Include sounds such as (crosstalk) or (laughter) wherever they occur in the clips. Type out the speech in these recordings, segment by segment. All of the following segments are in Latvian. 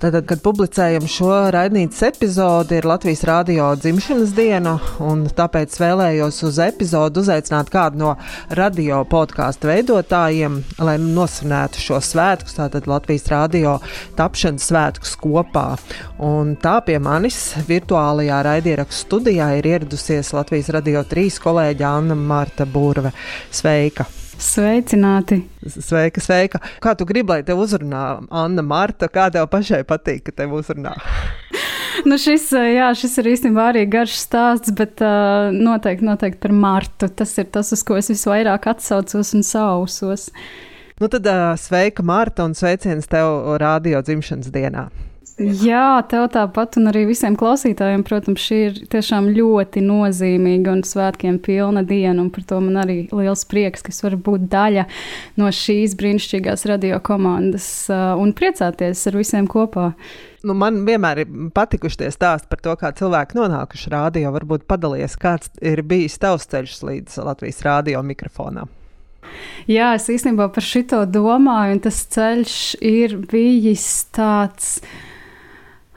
Tātad, kad publicējam šo raidītas epizodi, ir Latvijas rādio dzimšanas diena, un tāpēc vēlējos uz epizodu uzaicināt kādu no radio podkāstu veidotājiem, lai nosvinētu šo svētkus, tātad Latvijas rādio tapšanas svētkus kopā. Un tā pie manis virtuālajā raidierakstu studijā ir ieradusies Latvijas radio trīs kolēģa Anna Marta Burve. Sveika! Sveicināti! Sveika, sveika! Kā tu gribi, lai tev uzrunā Anna Marta? Kā tev pašai patīk, ka tev uzrunā? (laughs) nu šis, jā, šis ir īstenībā arī garš stāsts, bet uh, noteikti, noteikti par Martu. Tas ir tas, uz ko es visvairāk atsaucos un sausos. Nu tad uh, sveika, Marta, un sveiciens tev radio dzimšanas dienā! Jā, tev tāpat, un arī visiem klausītājiem, protams, šī ir tiešām ļoti nozīmīga un svētkiem pilna diena. Par to man arī liels prieks, ka es varu būt daļa no šīs brīnišķīgās radio komandas un priecāties ar visiem kopā. Nu, man vienmēr ir patikuši tie stāsti par to, kā cilvēki nonākuši rādio. Varbūt padalies, kāds ir bijis tavs ceļš līdz Latvijas rādio mikrofonam. Jā, es īstenībā par šito domāju, un tas ceļš ir bijis tāds.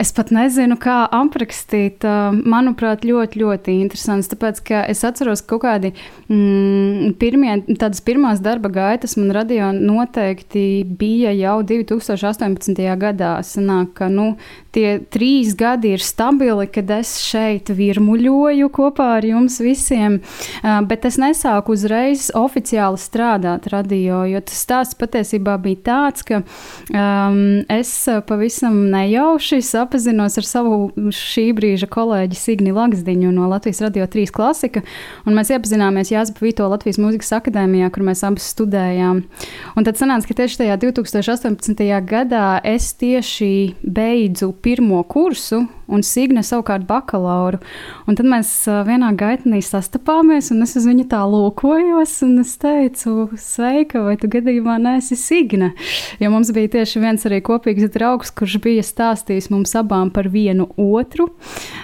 Es pat nezinu, kā aprakstīt. Manuprāt, ļoti, ļoti interesants. Tāpēc, ka es atceros, ka kaut kādi mm, pirmie, tādas pirmās darba gaitas man radio noteikti bija jau 2018. gadā. Sanāk, ka, nu, tie trīs gadi ir stabili, kad es šeit virmuļoju kopā ar jums visiem, bet es nesāku uzreiz oficiāli strādāt radio, jo tas stāsts patiesībā bija tāds, ka um, es pavisam nejauši saprotu, sapazinos ar savu šī brīža kolēģi Signi Lagsdiņu no Latvijas Radio 3 klasika, mēs iepazināmies Jāzba Vito Latvijas Mūzikas akadēmijā, kur mēs abas studējām. Un tad sanāca, ka tieši tajā 2018. gadā es tieši beidzu pirmo kursu un Signe savukārt bakalauru. Un tad mēs vienā gaitnī sastapāmies, un es uz viņu tā lūkojos, un es teicu, sveika, vai tu gadījumā neesi Signe? Jo mums bija tieši viens arī kopīgs draugs, kurš bija stāstījis mums abām par vienu otru.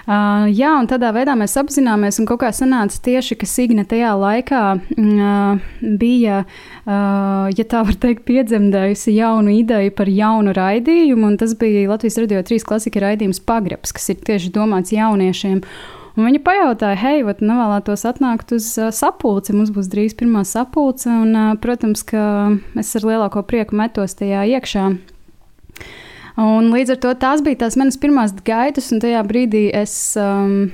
Uh, jā, un tādā veidā mēs apzināmies, un kaut kā sanāca tieši, ka Signe tajā laikā uh, bija, uh, ja tā var teikt, piedzemdējusi jaunu ideju par jaunu raidījumu, un tas bija Latvijas radio trīs klasika raidījums Pagrabs kas ir tieši domāts jauniešiem. Un viņa pajautāja, hei, vai nevēlētos atnākt uz sapulci? Mums būs drīz pirmā sapulce, un, protams, ka es ar lielāko prieku metos tajā iekšā. Un līdz ar to tās bija tās manas pirmās gaitas, un tajā brīdī es. Um,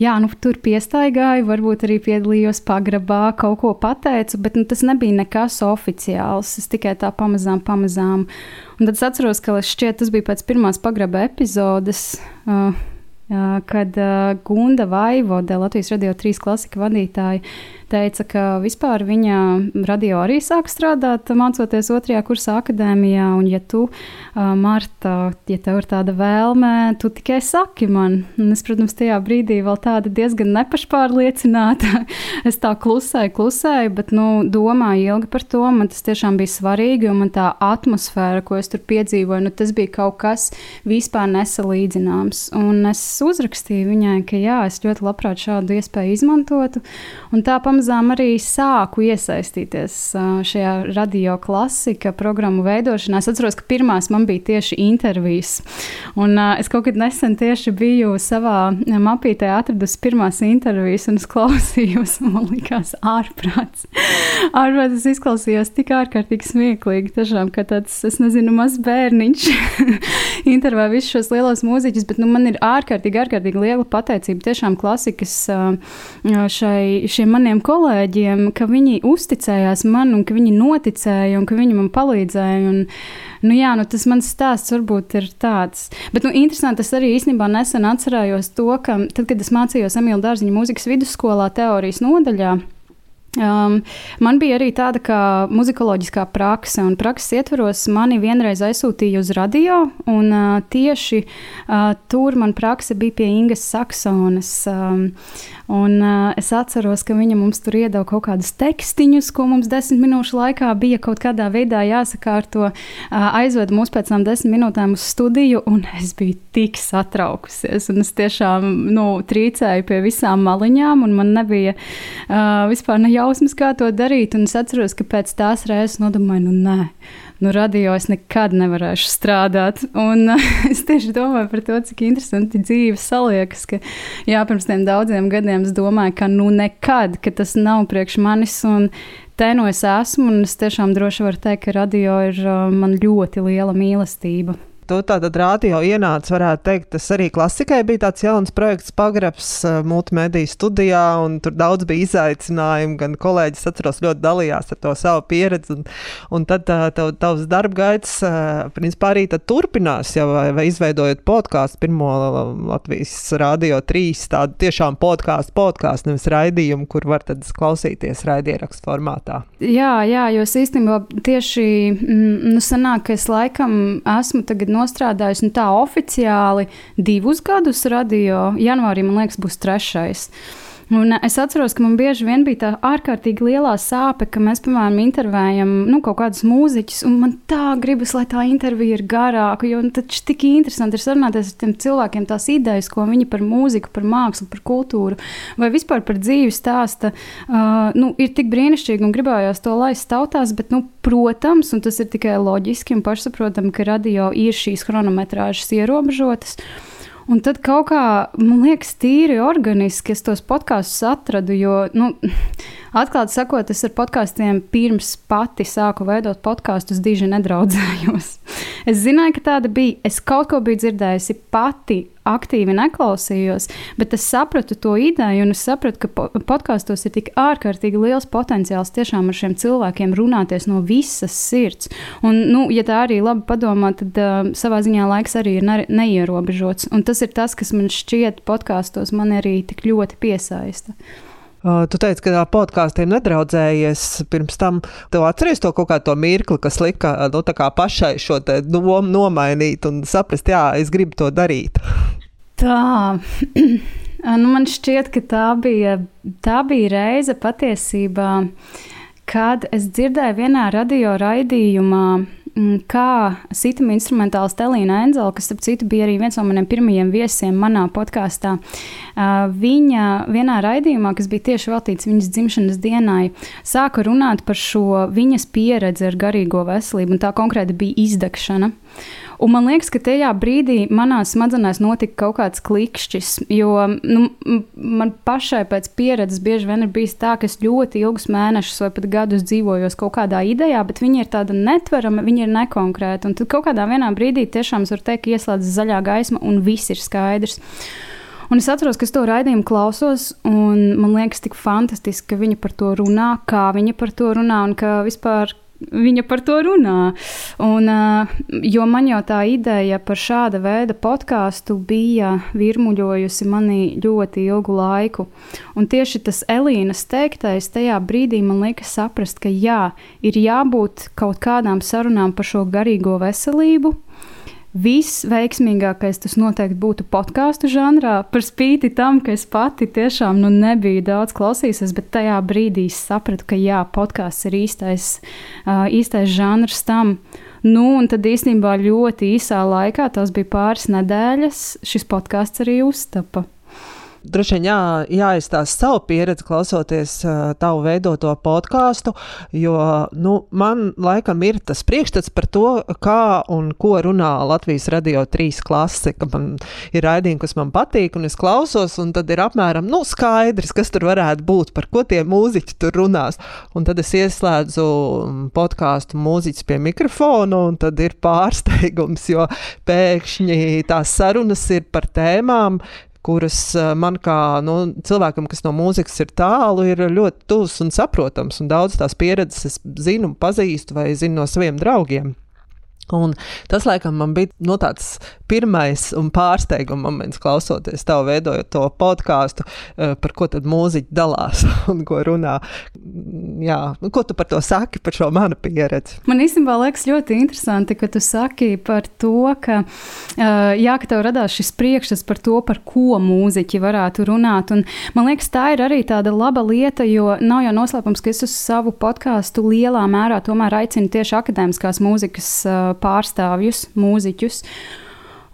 jā, nu, tur piestaigāju, varbūt arī piedalījos pagrabā, kaut ko pateicu, bet nu, tas nebija nekas oficiāls. Es tikai tā pamazām, pamazām. Un tad es atceros, ka šķiet, tas bija pēc pirmās pagraba epizodes. Uh, kad uh, Gunda Vaivoda, Latvijas radio 3 klasika vadītāja, teica, ka vispār viņa radio arī sāk strādāt, mācoties otrajā kursā akadēmijā. Un, ja tu, Marta, ja tev ir tāda vēlme, tu tikai saki man. Un es, protams, tajā brīdī vēl tāda diezgan nepašpārliecināta. (laughs) es tā klusēju, klusēju, bet nu, domāju ilgi par to. Man tas tiešām bija svarīgi, un man tā atmosfēra, ko es tur piedzīvoju, nu, tas bija kaut kas vispār nesalīdzināms. Un es uzrakstīju viņai, ka jā, es ļoti labprāt šādu iespēju izmantotu. Un tā pamazām arī sāku iesaistīties šajā radio klasika programmu veidošanā. Es atceros, ka pirmās man bija tieši intervijas. Un es kaut kad nesen tieši biju savā mapītē atradusi pirmās intervijas, un es klausījos, man likās ārprāts. (laughs) ārprāts es izklausījos tik ārkārtīgi smieklīgi, tiešām, ka tāds, es nezinu, mazs bērniņš (laughs) intervē visus šos lielos mūziķus, bet nu, man ir ārkārtīgi, ārkārtīgi liela pateicība tiešām klasikas šai, šiem maniem kolēģiem, ka viņi uzticējās man un ka viņi noticēja un ka viņi man palīdzēja. Un, nu, jā, nu, tas mans stāsts varbūt ir tāds. Bet, nu, interesanti, es arī īstenībā nesen atcerējos to, ka tad, kad es mācījos Emīļa Dārziņa mūzikas vidusskolā teorijas nodaļā, Um, man bija arī tāda kā muzikoloģiskā prakse, un prakses ietvaros mani vienreiz aizsūtīja uz radio, un uh, tieši uh, tur man prakse bija pie Ingas Saksonas. Um, Un, uh, es atceros, ka viņa mums tur iedeva kaut kādus tekstiņus, ko mums desmit minūšu laikā bija kaut kādā veidā jāsakārto. Uh, aizveda mūs pēc tam desmit minūtēm uz studiju, un es biju tik satraukusies. Es tiešām nu, trīcēju pie visām maliņām, un man nebija uh, vispār ne jausmas, kā to darīt. Un es atceros, ka pēc tās reizes nodomāju, nu nē nu, radio es nekad nevarēšu strādāt. Un (laughs) es tieši domāju par to, cik interesanti dzīve saliekas. Ka, jā, pirms tiem daudziem gadiem es domāju, ka nu nekad, ka tas nav priekš manis. Un te no es esmu, un es tiešām droši varu teikt, ka radio ir uh, man ļoti liela mīlestība. Tu tātad rādio ienāca, varētu teikt, tas arī klasikai bija tāds jauns projekts, pagrabs multimediju studijā, un tur daudz bija izaicinājumu, gan kolēģis atceros ļoti dalījās ar to savu pieredzi, un, un tad tav, tavs darba gaids, principā arī tad turpinās, jau vai, vai izveidojot podkāstu, pirmo Latvijas rādio trīs, tādu tiešām podkāstu, podkāstu, nevis raidījumu, kur var tad klausīties raidierakstu formātā. Jā, jā, jo es īstenībā tieši, mm, nu sanāk, ka es laikam esmu tagad nostrādājusi nu, tā oficiāli divus gadus radio. Janvārī, man liekas, būs trešais. Un es atceros, ka man bieži vien bija tā ārkārtīgi lielā sāpe, ka mēs, piemēram, intervējam nu, kaut kādus mūziķus, un man tā gribas, lai tā intervija ir garāka, jo tas tik interesanti ir sarunāties ar tiem cilvēkiem, tās idejas, ko viņi par mūziku, par mākslu, par kultūru vai vispār par dzīvi stāsta. Uh, nu, ir tik brīnišķīgi un gribējās to laist tautās, bet, nu, protams, un tas ir tikai loģiski un pašsaprotami, ka radio ir šīs chronometrāžas ierobežotas. Un tad kaut kā, man liekas, tīri organiski es tos podkāstus atradu, jo, nu, atklāti sakot, es ar podkāstiem pirms pati sāku veidot podkāstus, diži nedraudzējos. (laughs) Es zināju, ka tāda bija. Es kaut ko biju dzirdējusi pati. Aktīvi neklausījos, bet es sapratu to ideju, un es sapratu, ka podkāstos ir tik ārkārtīgi liels potenciāls tiešām ar šiem cilvēkiem runāties no visas sirds. Un, nu, ja tā arī labi padomā, tad uh, savā ziņā laiks arī ir ne neierobežots. Un tas ir tas, kas man šķiet podkāstos man arī tik ļoti piesaista. Uh, tu teici, ka podkāstiem nedraudzējies pirms tam. Tu atceries to kaut kādu mirkli, kas lika nu, pašai šo domu nomainīt un saprast, jā, es gribu to darīt. (laughs) Tā. (clears throat) nu, man šķiet, ka tā bija, tā bija reize patiesībā, kad es dzirdēju vienā radio raidījumā kā sitam instrumentāls Telīna Enzela, kas, ap citu, bija arī viens no maniem pirmajiem viesiem manā podkāstā. Viņa vienā raidījumā, kas bija tieši veltīts viņas dzimšanas dienai, sāka runāt par šo viņas pieredzi ar garīgo veselību, un tā konkrēti bija izdegšana. Un man liekas, ka tajā brīdī manā smadzenēs notika kaut kāds klikšķis, jo nu, man pašai pēc pieredzes bieži vien ir bijis tā, ka es ļoti ilgus mēnešus vai pat gadus dzīvojos kaut kādā idejā, bet viņi ir tāda netverama, viņi ir nekonkrēti. Un tad kaut kādā brīdī tiešām var teikt, ieslēdzas zaļā gaisma un viss ir skaidrs. Un es atceros, ka es to raidījumu klausos, un man liekas, tik fantastiski, ka viņa par to runā, kā viņa par to runā, un ka vispār viņa par to runā. Un, jo man jau tā ideja par šāda veida podkāstu bija virmuļojusi manī ļoti ilgu laiku. Un tieši tas Elīnas teiktais tajā brīdī man lika saprast, ka jā, ir jābūt kaut kādām sarunām par šo garīgo veselību Visveiksmīgākais tas noteikti būtu podkāstu žanrā, par spīti tam, ka es pati tiešām nu, nebiju daudz klausījusies, bet tajā brīdī sapratu, ka jā, podkāsts ir īstais, īstais žanrs tam. Nu, un tad īstenībā ļoti īsā laikā, tas bija pāris nedēļas, šis podkāsts arī uztapa droši vien jā, jāizstāsta savu pieredzi, klausoties uh, tavu veidoto podkāstu, jo nu, man laikam ir tas priekšstats par to, kā un ko runā Latvijas radio trīs klase, ka man ir raidījumi, kas man patīk, un es klausos, un tad ir apmēram nu, skaidrs, kas tur varētu būt, par ko tie mūziķi tur runās. Un tad es ieslēdzu podkāstu mūziķus pie mikrofona, un tad ir (laughs) pārsteigums, jo pēkšņi tās sarunas ir par tēmām, kuras eh, man kā nu, cilvēkam, kas no mūzikas ir tālu, ir ļoti tuvs un saprotams. Un daudz tās pieredzes es zinu, pazīstu vai zinu no saviem draugiem. Un tas, laikam, bija no nu, tāds pirmais un pārsteiguma moments, klausoties tev, veidojot to podkāstu, eh, par ko tad mūziķi dalās (laughs) un ko runā. Jā, nu, ko tu par to saki, par šo manu pieredzi? Man īstenībā liekas ļoti interesanti, ka tu saki par to, ka, eh, jā, ka tev radās šis priekšstats par to, par ko mūziķi varētu runāt. Un man liekas, tā ir arī tāda laba lieta, jo nav jau noslēpums, ka es uz savu podkāstu lielā mērā tomēr aicinu tieši akadēmiskās mūzikas eh, pārstāvjus, mūziķus.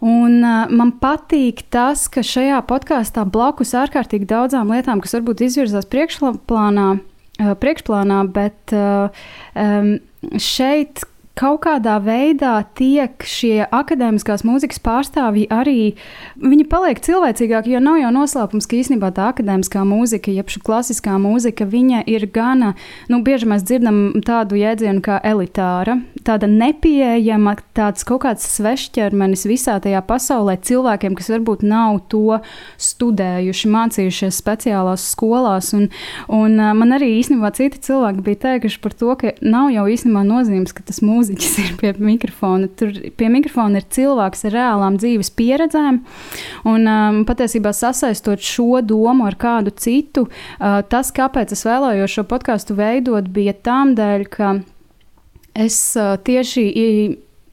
Un, uh, man patīk tas, ka šajā podkāstā blakus ārkārtīgi daudzām lietām, kas varbūt izvirzās priekšplānā, uh, priekšplānā bet uh, um, šeit kaut kādā veidā tiek šie akadēmiskās mūzikas pārstāvji arī, viņi paliek cilvēcīgāki, jo nav jau noslēpums, ka īstenībā tā akadēmiskā mūzika, jeb šī klasiskā mūzika, viņa ir gana, nu, bieži mēs dzirdam tādu jēdzienu kā elitāra, tāda nepieejama, tāds kaut kāds svešķermenis visā tajā pasaulē cilvēkiem, kas varbūt nav to studējuši, mācījušies speciālās skolās, un, un man arī īstenībā citi cilvēki bija teikuši par to, ka nav jau īstenībā nozīmes, ka tas mūzika mūziķis ir pie mikrofona. Tur pie mikrofona ir cilvēks ar reālām dzīves pieredzēm. Un um, patiesībā sasaistot šo domu ar kādu citu, uh, tas, kāpēc es vēlējos šo podkāstu veidot, bija tam dēļ, ka es uh, tieši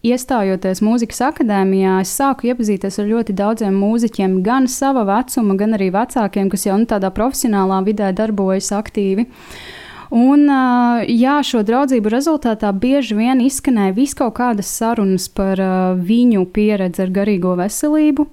iestājoties mūzikas akadēmijā, es sāku iepazīties ar ļoti daudziem mūziķiem, gan sava vecuma, gan arī vecākiem, kas jau nu, tādā profesionālā vidē darbojas aktīvi. Uh, Un, jā, šo draudzību rezultātā bieži vien izskanēja viskaut kādas sarunas par viņu pieredzi ar garīgo veselību.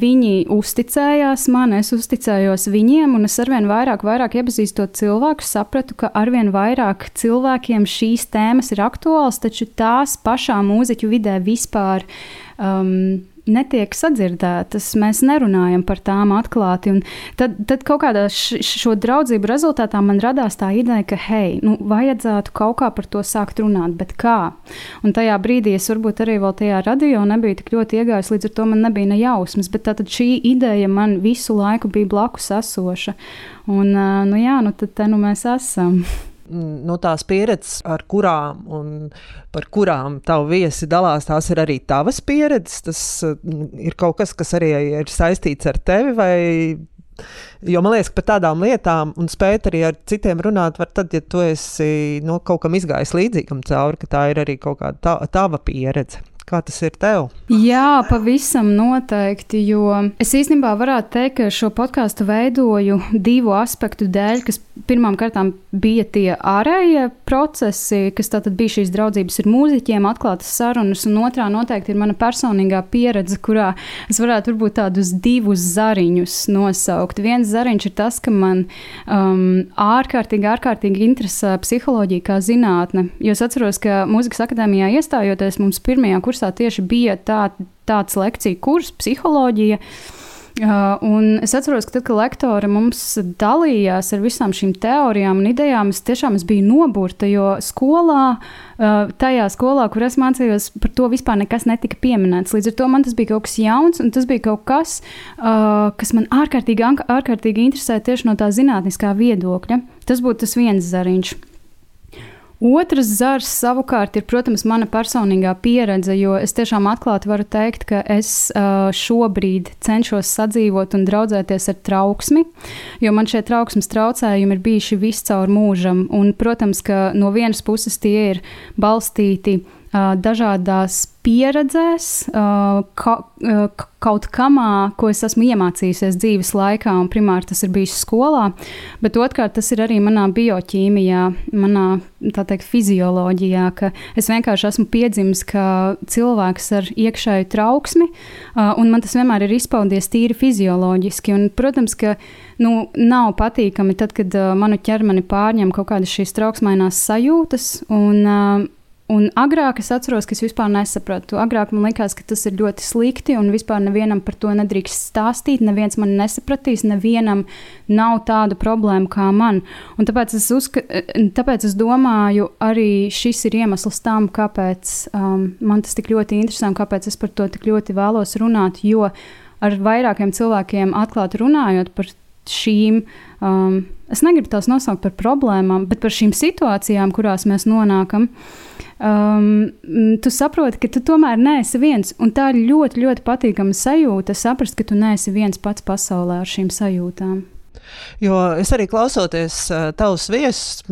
Viņi uzticējās man, es uzticējos viņiem, un es arvien vairāk, vairāk iepazīstot cilvēkus, sapratu, ka arvien vairāk cilvēkiem šīs tēmas ir aktuāls, taču tās pašā mūziķu vidē vispār um, netiek sadzirdētas, mēs nerunājam par tām atklāti. Tad, tad kaut kādā šo draudzību rezultātā man radās tā ideja, ka, hei, nu, vajadzētu kaut kā par to sākt runāt, bet kā? Un tajā brīdī es varbūt arī vēl tajā radio nebiju tik ļoti iegājis, līdz ar to man nebija ne jausmas, bet tātad šī ideja man visu laiku bija blakus esoša. Un, nu jā, nu tad te nu mēs esam (laughs) no tās pieredzes, ar kurām un par kurām tavu viesi dalās, tās ir arī tavas pieredzes. Tas ir kaut kas, kas arī ir saistīts ar tevi. Jo man liekas, ka par tādām lietām, un spēt arī ar citiem runāt, var tad, ja tu esi no, kaut kam izgājis līdzīgam cauri, ka tā ir arī kaut kāda tā, tava pieredze. Kā tas ir tev? Jā, pavisam noteikti. Jo es īstenībā varētu teikt, ka šo podkāstu veidoju divu aspektu dēļ, kas pirmkārt bija tie ārējie procesi, kas tātad bija šīs draudzības ar mūziķiem, atklātas sarunas, un otrā noteikti ir mana personīgā pieredze, kurā es varētu varbūt tādus divus zariņus nosaukt. Viens zariņš ir tas, ka man um, ārkārtīgi, ārkārtīgi interesē psiholoģija kā zinātne. Jo es atceros, ka mūzikas akadēmijā iestājoties mums pirmajā kursā kursā tieši bija tā, tāds lekciju kurs, psiholoģija. Uh, es atceros, ka tad, kad lektori mums dalījās ar visām šīm teorijām un idejām, es tiešām es biju noburta, jo skolā, uh, tajā skolā, kur es mācījos, par to vispār nekas netika pieminēts. Līdz ar to man tas bija kaut kas jauns, un tas bija kaut kas, uh, kas man ārkārtīgi, ārkārtīgi interesē tieši no tā zinātniskā viedokļa. Tas būtu tas viens zariņš. Otrs zars savukārt ir, protams, mana personīgā pieredze, jo es tiešām atklāti varu teikt, ka es uh, šobrīd cenšos sadzīvot un draudzēties ar trauksmi, jo man šie trauksmes traucējumi ir bijuši viscaur mūžam. Un, protams, ka no vienas puses tie ir balstīti dažādās pieredzēs, ka, kaut kamā, ko es esmu iemācījusies dzīves laikā, un primāri tas ir bijis skolā, bet otrkārt tas ir arī manā bioķīmijā, manā teikt, fizioloģijā, ka es vienkārši esmu piedzimis kā cilvēks ar iekšēju trauksmi, un man tas vienmēr ir izpaudies tīri fizioloģiski. Un, protams, ka nu, nav patīkami tad, kad manu ķermeni pārņem kaut kādas šīs trauksmainās sajūtas. Un, Un agrāk es atceros, ka es vispār nesapratu. Agrāk man likās, ka tas ir ļoti slikti, un vispār nevienam par to nedrīkst stāstīt. Neviens man nesapratīs, nevienam nav tāda problēma kā man. Un tāpēc es, uzska, tāpēc es domāju, arī šis ir iemesls tam, kāpēc um, man tas tik ļoti interesē un kāpēc es par to tik ļoti vēlos runāt. Jo ar vairākiem cilvēkiem atklāti runājot par šīm. Um, es negribu tās nosaukt par problēmām, bet par šīm situācijām, kurās mēs nonākam. Um, tu saproti, ka tu tomēr neesi viens. Un tā ir ļoti, ļoti patīkama sajūta saprast, ka tu neesi viens pats pasaulē ar šīm sajūtām. Jo es arī klausoties uh, tavus viesus,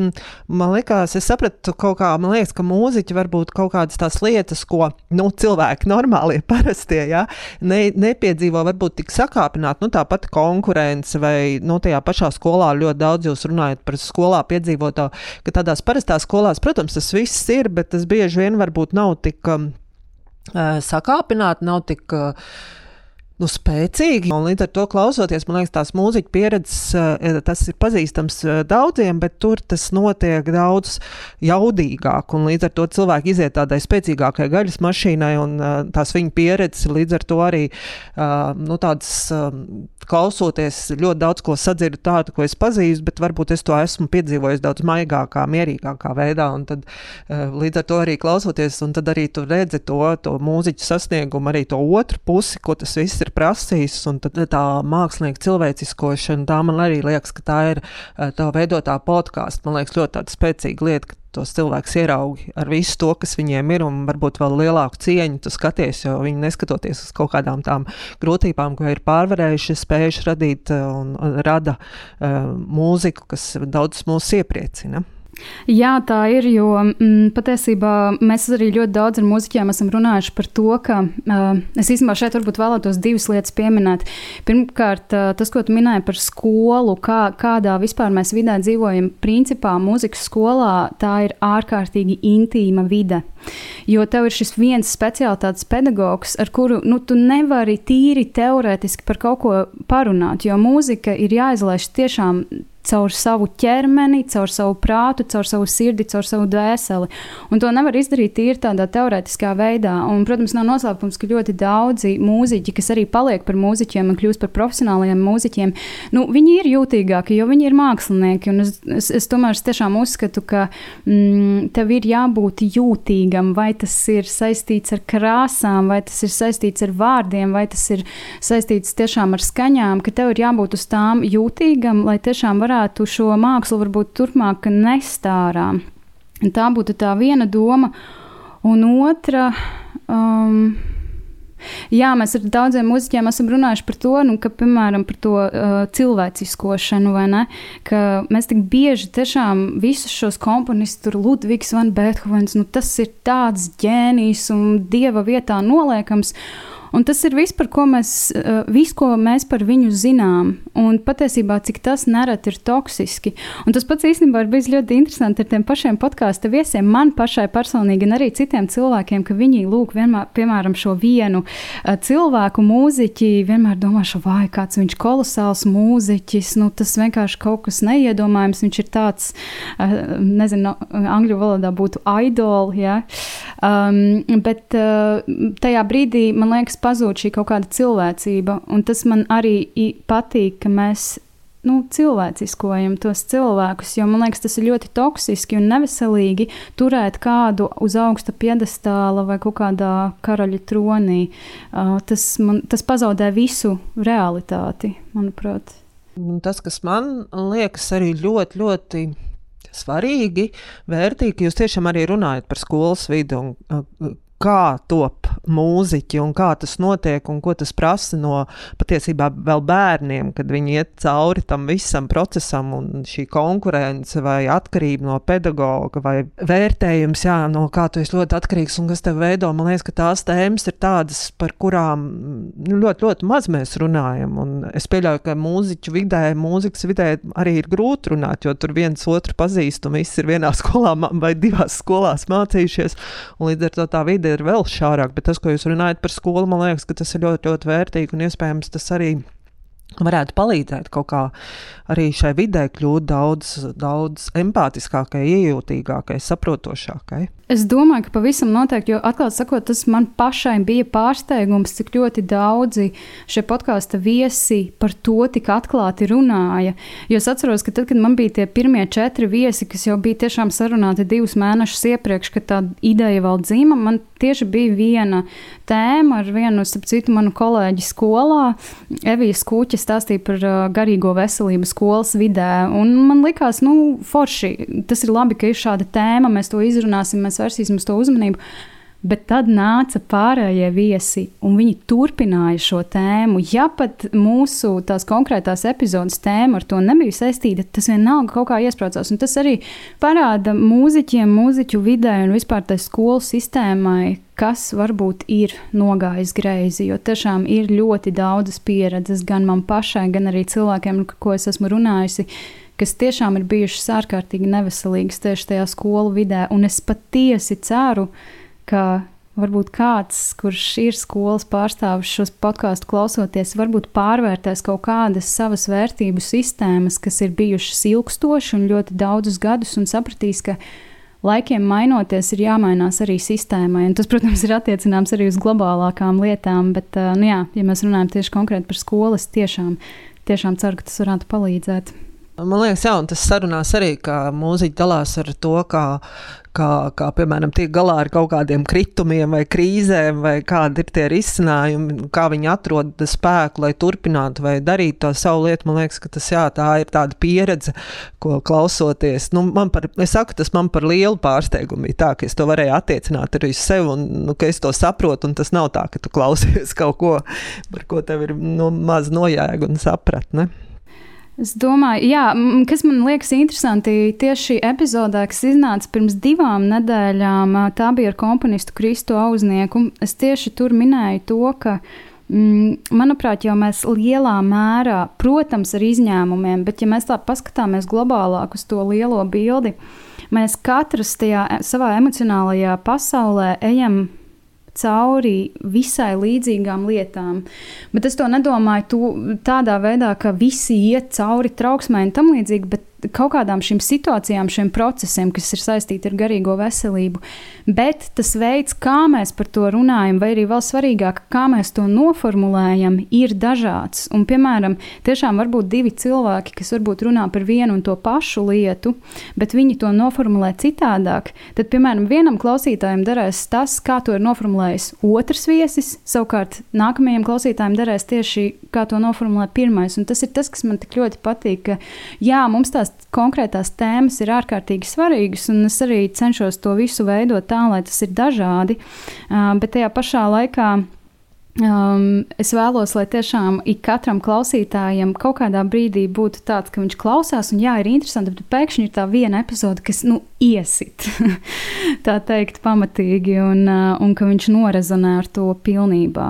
man liekas, es sapratu kaut kā, man liekas, ka mūziķi var būt kaut kādas tās lietas, ko nu, cilvēki normālie, (laughs) parastie, ja, ne, nepiedzīvo varbūt tik sakāpināt, nu tāpat konkurence vai, nu, tajā pašā skolā ļoti daudz jūs runājat par skolā piedzīvoto, ka tādās parastās skolās, protams, tas viss ir, bet tas bieži vien varbūt nav tik um, sakāpināt, nav tik uh, nu, spēcīgi. Un līdz ar to klausoties, man liekas, tās mūziķa pieredzes, eh, tas ir pazīstams eh, daudziem, bet tur tas notiek daudz jaudīgāk. Un līdz ar to cilvēki iziet tādai spēcīgākai gaļas mašīnai, un eh, tās viņa pieredzes līdz ar to arī nu, tādas klausoties, ļoti daudz ko sadzirdu tādu, ko es pazīstu, bet varbūt es to esmu piedzīvojis daudz maigākā, mierīgākā veidā. Tad līdz ar to arī klausoties, un tad arī tu redzi to, to mūziķu sasniegumu, arī to otru pusi, ko tas viss ir prasījis, un tā mākslinieka cilvēciskošana, tā man arī liekas, ka tā ir eh, tā veidotā podkāstu. Man liekas, ļoti spēcīga lieta, ka tos cilvēkus ieraugi ar visu to, kas viņiem ir, un varbūt vēl lielāku cieņu tu skaties, jo viņi neskatoties uz kaut kādām tām grūtībām, ko ir pārvarējuši, spējuši radīt eh, un rada uh, mūziku, kas daudzus mūs iepriecina. Jā, tā ir. Jo mm, patiesībā mēs arī ļoti daudz ar mūziķiem esam runājuši par to, ka uh, es īstenībā šeit varbūt vēlētos divas lietas pieminēt. Pirmkārt, uh, tas, ko tu minēji par skolu, kā, kādā vispār mēs vidē dzīvojam. Principā mūzikas skolā tā ir ārkārtīgi intīma vide. Jo tev ir šis viens speciālitātes pedagogs, ar kuru nu, tu nevari tīri teorētiski par kaut ko parunāt, jo mūzika ir jāizlaiž tiešām caur savu ķermeni, caur savu prātu, caur savu sirdi, caur savu dvēseli. Un to nevar izdarīt tīri tādā teorētiskā veidā. Un, protams, nav noslēpums, ka ļoti daudzi mūziķi, kas arī paliek par mūziķiem un kļūst par profesionāliem mūziķiem, nu, viņi ir jūtīgāki, jo viņi ir mākslinieki. Es, es, es tomēr es tiešām uzskatu, ka mm, tev ir jābūt jūtīgam, vai tas ir saistīts ar krāsām, vai tas ir saistīts ar vārdiem, vai tas ir saistīts tiešām ar skaņām, ka tev ir jābūt uz tām jūtīgam, lai tiešām varētu varētu šo mākslu varbūt turpmāk nest ārā. Tā būtu tā viena doma. Un otra. Um, Jā, mēs ar daudziem mūziķiem esam runājuši par to, nu, ka, piemēram, par to uh, cilvēciskošanu, ne? Ka mēs tik bieži tiešām visus šos komponistus, Ludvigs van Beethovens, nu, tas ir tāds ģēnijs un dieva vietā noliekams. Un tas ir viss, par ko mēs, eh, viss, ko mēs par viņu zinām. Un patiesībā, cik tas nereti ir toksiski. Un tas pats īstenībā ir bijis ļoti interesanti ar tiem pašiem podkāstu viesiem, man pašai personīgi, gan arī citiem cilvēkiem, ka viņi lūk, vienmēr, piemēram, šo vienu uh, cilvēku mūziķi, vienmēr domāšu, vai kāds viņš kolosāls mūziķis, nu tas vienkārši kaut kas neiedomājams, viņš ir tāds, uh, nezinu, angļu valodā būtu idol, ja? um, bet tajā brīdī, man liekas, liekas, pazūd šī kaut kāda cilvēcība. Un tas man arī patīk, ka mēs nu, cilvēciskojam tos cilvēkus, jo man liekas, tas ir ļoti toksiski un neveselīgi turēt kādu uz augsta piedestāla vai kaut kādā karaļa tronī. Uh, tas, man, tas pazaudē visu realitāti, manuprāt. Tas, kas man liekas arī ļoti, ļoti svarīgi, vērtīgi, jūs tiešām arī runājat par skolas vidu un kā top mūziķi un kā tas notiek un ko tas prasa no patiesībā vēl bērniem, kad viņi iet cauri tam visam procesam un šī konkurence vai atkarība no pedagoga vai vērtējums, jā, no kā tu esi ļoti atkarīgs un kas tev veido. Man liekas, ka tās tēmas ir tādas, par kurām nu, ļoti, ļoti maz mēs runājam. Un es pieļauju, ka mūziķu vidē, mūzikas vidē arī ir grūti runāt, jo tur viens otru pazīst un viss ir vienā skolā (laughs) vai divās skolās mācījušies. Līdz ar to tā vide ir vēl šārāk, bet tas, ko jūs runājat par skolu, man liekas, ka tas ir ļoti, ļoti vērtīgi un iespējams tas arī varētu palīdzēt kaut kā arī šai vidē kļūt daudz, daudz empātiskākai, iejūtīgākai, saprotošākai. Es domāju, ka pavisam noteikti, jo atklāti sakot, tas man pašai bija pārsteigums, cik ļoti daudzi šie podkāstu viesi par to tik atklāti runāja. Jo es atceros, ka tad, kad man bija tie pirmie četri viesi, kas jau bija tiešām sarunāti divus mēnešus iepriekš, kad tā ideja vēl dzīva, man tieši bija viena tēma ar vienu, starp citu, manu kolēģi skolā, Evijas Kūķa Mārķis stāstīja par uh, garīgo veselību skolas vidē. Man liekas, nu, forši. Tas ir labi, ka ir šāda tēma, mēs to izrunāsim, mēs vērsīsim uz to uzmanību. Bet tad nāca pārējie viesi, un viņi turpināja šo tēmu. Ja pat mūsu tās konkrētās epizodes tēma ar to nebija saistīta, tas vienalga kaut kā iesprādzās. Un tas arī parāda mūziķiem, mūziķu vidē un vispār tai skolu sistēmai, kas varbūt ir nogājis greizi. Jo tiešām ir ļoti daudzas pieredzes gan man pašai, gan arī cilvēkiem, ar ko es esmu runājusi kas tiešām ir bijušas ārkārtīgi neveselīgas tieši tajā skolu vidē. Un es patiesi ceru, ka ka varbūt kāds, kurš ir skolas pārstāvis šos podkāstus klausoties, varbūt pārvērtēs kaut kādas savas vērtību sistēmas, kas ir bijušas ilgstoši un ļoti daudzus gadus, un sapratīs, ka laikiem mainoties, ir jāmainās arī sistēmai. Un tas, protams, ir attiecināms arī uz globālākām lietām, bet, nu jā, ja mēs runājam tieši konkrēti par skolas, tiešām, tiešām ceru, ka tas varētu palīdzēt. Man liekas, jā, un tas sarunās arī, ka mūziķi dalās ar to, kā, kā, kā piemēram, tiek galā ar kaut kādiem kritumiem vai krīzēm, vai kādi ir tie risinājumi, kā viņi atrod spēku, lai turpinātu vai darītu to savu lietu. Man liekas, ka tas jā, tā ir tāda pieredze, ko klausoties. Nu, man par, es saku, tas man par lielu pārsteigumu bija tā, ka es to varēju attiecināt arī uz sevi, un nu, ka es to saprotu, un tas nav tā, ka tu klausies (laughs) kaut ko, par ko tev ir nu, maz nojēga un sapratne. Es domāju, jā, kas man liekas interesanti, tieši šī epizodē, kas iznāca pirms divām nedēļām, tā bija ar komponistu Kristu Auznieku. Es tieši tur minēju to, ka, manuprāt, jau mēs lielā mērā, protams, ar izņēmumiem, bet ja mēs tā paskatāmies globālāk uz to lielo bildi, mēs katrs tajā savā emocionālajā pasaulē ejam cauri visai līdzīgām lietām. Bet es to nedomāju tu, tādā veidā, ka visi iet cauri trauksmai un tam līdzīgi, bet kaut kādām šīm situācijām, šiem procesiem, kas ir saistīti ar garīgo veselību. Bet tas veids, kā mēs par to runājam, vai arī vēl svarīgāk, kā mēs to noformulējam, ir dažāds. Un, piemēram, tiešām var būt divi cilvēki, kas varbūt runā par vienu un to pašu lietu, bet viņi to noformulē citādāk. Tad, piemēram, vienam klausītājam derēs tas, kā to ir noformulējis otrs viesis, savukārt nākamajam klausītājam derēs tieši kā to noformulē pirmais. Un tas ir tas, kas man tik ļoti patīk, ka jā, mums tās konkrētās tēmas ir ārkārtīgi svarīgas, un es arī cenšos to visu veidot tā, lai tas ir dažādi, bet tajā pašā laikā. Um, es vēlos, lai tiešām ik katram klausītājam kaut kādā brīdī būtu tāds, ka viņš klausās, un jā, ir interesanti, bet pēkšņi ir tā viena epizode, kas nu, iesit (laughs) tā teikt, pamatīgi, un, un ka viņš norezonē ar to pilnībā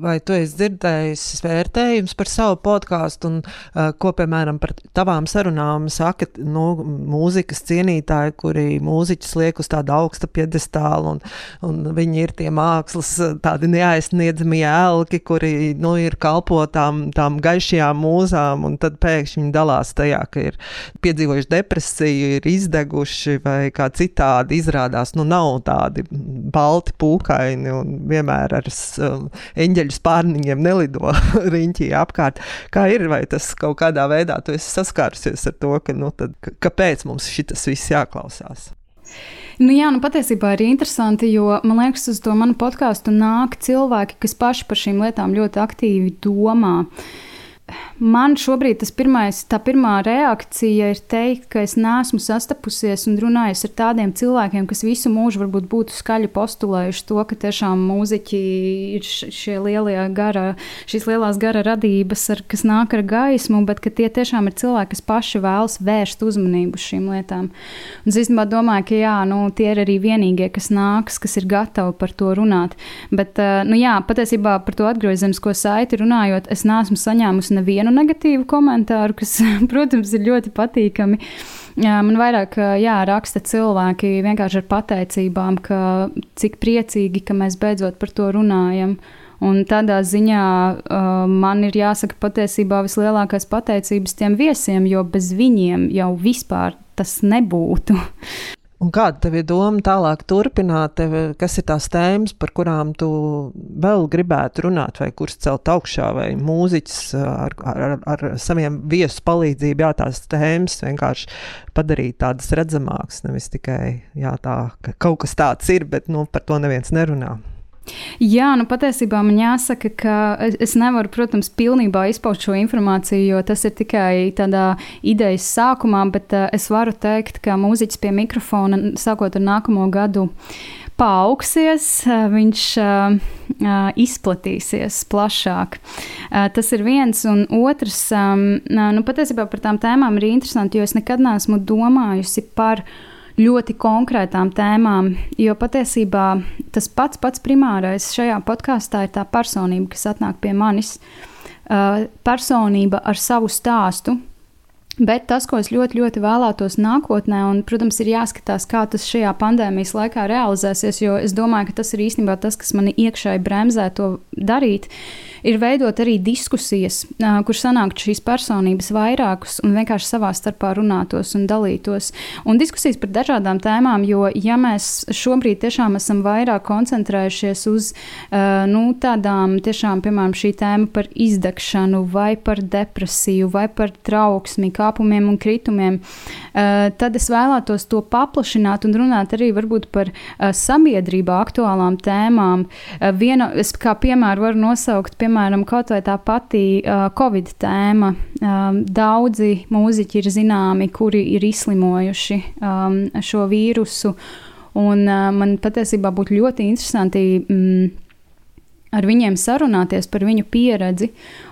vai tu esi dzirdējis vērtējums par savu podkāstu, un uh, ko, piemēram, par tavām sarunām saka nu, mūzikas cienītāji, kuri mūziķus liek uz tādu augstu piedestālu, un, un viņi ir tie mākslas tādi neaizsniedzamie elki, kuri nu, ir kalpotām tām gaišajām mūzām, un tad pēkšņi viņi dalās tajā, ka ir piedzīvojuši depresiju, ir izdeguši vai kā citādi izrādās, nu nav tādi balti pūkaini un vienmēr ar um, eņģeļu eņģeļu spārniņiem nelido (laughs) riņķī apkārt. Kā ir, vai tas kaut kādā veidā tu esi saskārusies ar to, ka, nu, tad, kāpēc mums šis viss jāklausās? Nu, jā, nu patiesībā ir interesanti, jo man liekas, uz to manu podkāstu nāk cilvēki, kas paši par šīm lietām ļoti aktīvi domā. Uh, man šobrīd pirmais, tā pirmā reakcija ir teikt, ka es neesmu sastapusies un runājis ar tādiem cilvēkiem, kas visu mūžu varbūt būtu skaļi postulējuši to, ka tiešām mūziķi ir šie lielie gara, šīs lielās gara radības, ar, kas nāk ar gaismu, bet ka tie tiešām ir cilvēki, kas paši vēlas vērst uzmanību uz šīm lietām. Un es īstenībā domāju, ka jā, nu, tie ir arī vienīgie, kas nāks, kas ir gatavi par to runāt. Bet, eh, nu jā, patiesībā par to atgriezenisko saiti runājot, es neesmu saņēmusi nevienu negatīvu komentāru, kas, (laughs) protams, ir ļoti patīkami. Man vairāk jā, raksta cilvēki vienkārši ar pateicībām, ka cik priecīgi, ka mēs beidzot par to runājam. Un tādā ziņā uh, man ir jāsaka patiesībā vislielākais pateicības tiem viesiem, jo bez viņiem jau vispār tas nebūtu. (laughs) Un kāda tev ir doma tālāk turpināt, kas ir tās tēmas, par kurām tu vēl gribētu runāt, vai kuras celt augšā, vai mūziķis ar, ar, ar saviem viesu palīdzību, jā, tās tēmas vienkārši padarīt tādas redzamākas, nevis tikai, jā, tā, ka kaut kas tāds ir, bet, nu, par to neviens nerunā. Jā, nu patiesībā man jāsaka, ka es nevaru, protams, pilnībā izpaust šo informāciju, jo tas ir tikai tādā idejas sākumā, bet uh, es varu teikt, ka mūziķis pie mikrofona sākot ar nākamo gadu paaugsies, uh, viņš uh, izplatīsies plašāk. Uh, tas ir viens, un otrs, um, nu patiesībā par tām tēmām ir interesanti, jo es nekad neesmu domājusi par viņu ļoti konkrētām tēmām, jo patiesībā tas pats pats primārais šajā podkāstā ir tā personība, kas atnāk pie manis. Uh, personība ar savu stāstu, Bet tas, ko es ļoti, ļoti vēlētos nākotnē, un, protams, ir jāskatās, kā tas šajā pandēmijas laikā realizēsies, jo es domāju, ka tas ir īstenībā tas, kas mani iekšēji bremzē to darīt, ir veidot arī diskusijas, kur sanāktu šīs personības vairākus un vienkārši savā starpā runātos un dalītos. Un diskusijas par dažādām tēmām, jo ja mēs šobrīd tiešām esam vairāk koncentrējušies uz nu, tādām tiešām, piemēram, šī tēma par izdegšanu vai par depresiju vai par trauksmi, kāpumiem un kritumiem, tad es vēlētos to paplašināt un runāt arī par sabiedrībā aktuālām tēmām. Viena, es kā piemēru varu nosaukt, piemēram, kaut vai tā pati Covid tēma. Daudzi mūziķi ir zināmi, kuri ir izslimojuši um, šo vīrusu. Un, man patiesībā būtu ļoti interesanti mm, ar viņiem sarunāties par viņu pieredzi.